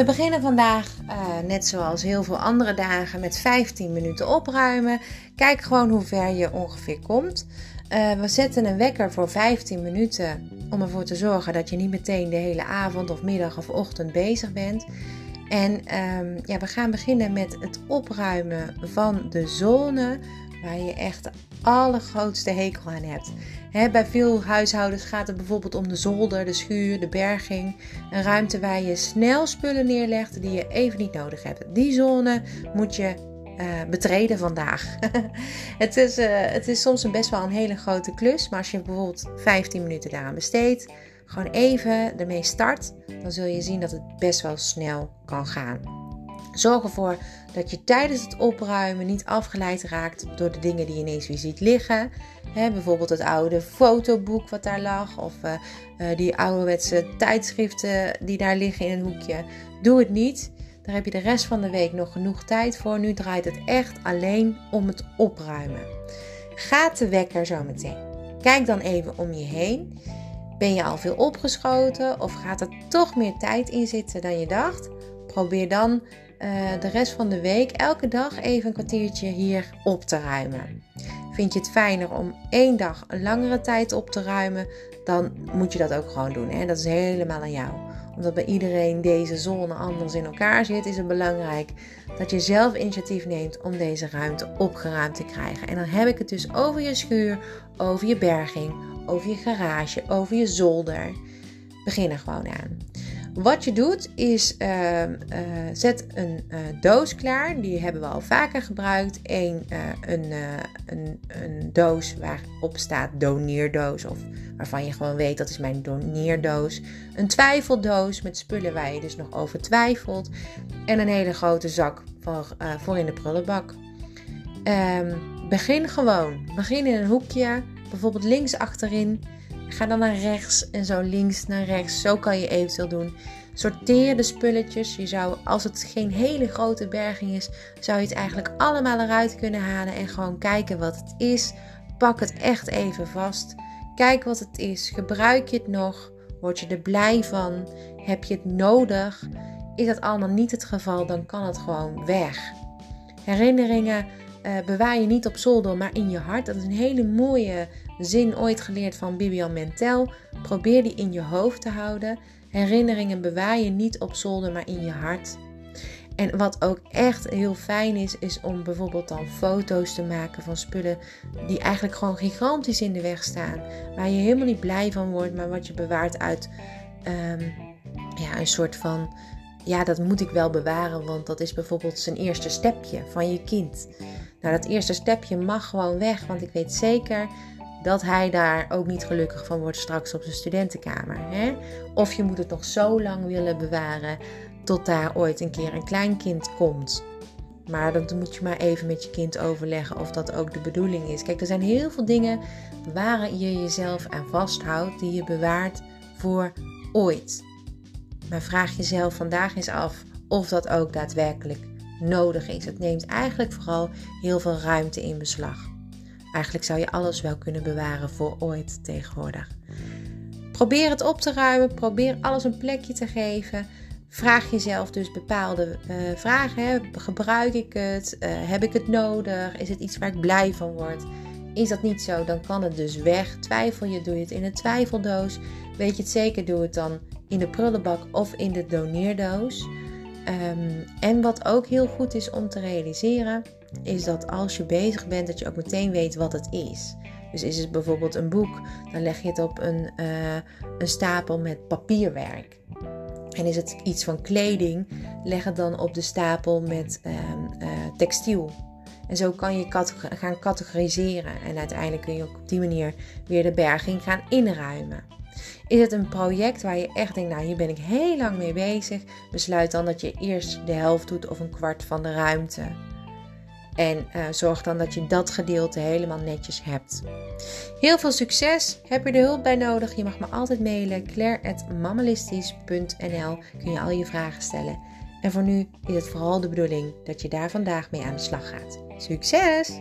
We beginnen vandaag, uh, net zoals heel veel andere dagen, met 15 minuten opruimen. Kijk gewoon hoe ver je ongeveer komt. Uh, we zetten een wekker voor 15 minuten om ervoor te zorgen dat je niet meteen de hele avond of middag of ochtend bezig bent. En um, ja, we gaan beginnen met het opruimen van de zone waar je echt de allergrootste hekel aan hebt. bij veel huishoudens gaat het bijvoorbeeld om de zolder, de schuur, de berging. Een ruimte waar je snel spullen neerlegt die je even niet nodig hebt. Die zone moet je uh, betreden vandaag. het, is, uh, het is soms best wel een hele grote klus, maar als je bijvoorbeeld 15 minuten daaraan besteedt, gewoon even ermee start, dan zul je zien dat het best wel snel kan gaan. Zorg ervoor dat je tijdens het opruimen niet afgeleid raakt door de dingen die je ineens weer ziet liggen. bijvoorbeeld het oude fotoboek wat daar lag, of uh, uh, die ouderwetse tijdschriften die daar liggen in een hoekje. Doe het niet. Daar heb je de rest van de week nog genoeg tijd voor. Nu draait het echt alleen om het opruimen. Gaat de wekker zo meteen? Kijk dan even om je heen. Ben je al veel opgeschoten of gaat er toch meer tijd in zitten dan je dacht? Probeer dan de rest van de week elke dag even een kwartiertje hier op te ruimen. Vind je het fijner om één dag een langere tijd op te ruimen, dan moet je dat ook gewoon doen. Hè? Dat is helemaal aan jou. Omdat bij iedereen deze zone anders in elkaar zit, is het belangrijk dat je zelf initiatief neemt om deze ruimte opgeruimd te krijgen. En dan heb ik het dus over je schuur, over je berging, over je garage, over je zolder. Begin er gewoon aan. Wat je doet is uh, uh, zet een uh, doos klaar. Die hebben we al vaker gebruikt. Eén, een, een, een, doos waarop staat doneerdoos. Of waarvan je gewoon weet dat is mijn doneerdoos. Een twijfeldoos met spullen waar je dus nog over twijfelt. En een hele grote zak voor, voor in de prullenbak. Um, begin gewoon. Begin in een hoekje. Bijvoorbeeld links achterin. Ga dan naar rechts en zo links naar rechts. Zo kan je eventueel doen. Sorteer de spulletjes. Je zou, als het geen hele grote berging is, zou je het eigenlijk allemaal eruit kunnen halen en gewoon kijken wat het is. Pak het echt even vast. Kijk wat het is. Gebruik je het nog? Word je er blij van? Heb je het nodig? Is dat allemaal niet het geval, dan kan het gewoon weg. Herinneringen uh, bewaar je niet op zolder, maar in je hart. Dat is een hele mooie zin ooit geleerd van Bibian Mentel. Probeer die in je hoofd te houden. Herinneringen bewaar je niet op zolder, maar in je hart. En wat ook echt heel fijn is, is om bijvoorbeeld dan foto's te maken van spullen die eigenlijk gewoon gigantisch in de weg staan. Waar je helemaal niet blij van wordt, maar wat je bewaart uit um, ja, een soort van. Ja, dat moet ik wel bewaren, want dat is bijvoorbeeld zijn eerste stapje van je kind. Nou, dat eerste stapje mag gewoon weg, want ik weet zeker dat hij daar ook niet gelukkig van wordt straks op zijn studentenkamer. Hè? Of je moet het nog zo lang willen bewaren tot daar ooit een keer een kleinkind komt. Maar dan moet je maar even met je kind overleggen of dat ook de bedoeling is. Kijk, er zijn heel veel dingen waar je jezelf aan vasthoudt, die je bewaart voor ooit. Maar vraag jezelf vandaag eens af of dat ook daadwerkelijk nodig is. Het neemt eigenlijk vooral heel veel ruimte in beslag. Eigenlijk zou je alles wel kunnen bewaren voor ooit tegenwoordig. Probeer het op te ruimen, probeer alles een plekje te geven. Vraag jezelf dus bepaalde uh, vragen. Hè? Gebruik ik het? Uh, heb ik het nodig? Is het iets waar ik blij van word? Is dat niet zo, dan kan het dus weg. Twijfel je, doe je het in een twijfeldoos. Weet je het zeker, doe het dan in de prullenbak of in de doneerdoos. Um, en wat ook heel goed is om te realiseren, is dat als je bezig bent, dat je ook meteen weet wat het is. Dus is het bijvoorbeeld een boek, dan leg je het op een, uh, een stapel met papierwerk. En is het iets van kleding, leg het dan op de stapel met uh, uh, textiel. En zo kan je gaan categoriseren. En uiteindelijk kun je ook op die manier weer de berging gaan inruimen. Is het een project waar je echt denkt, nou hier ben ik heel lang mee bezig, besluit dan dat je eerst de helft doet of een kwart van de ruimte. En uh, zorg dan dat je dat gedeelte helemaal netjes hebt. Heel veel succes. Heb je er hulp bij nodig? Je mag me altijd mailen. claire.mammalistisch.nl Kun je al je vragen stellen. En voor nu is het vooral de bedoeling dat je daar vandaag mee aan de slag gaat. Succes!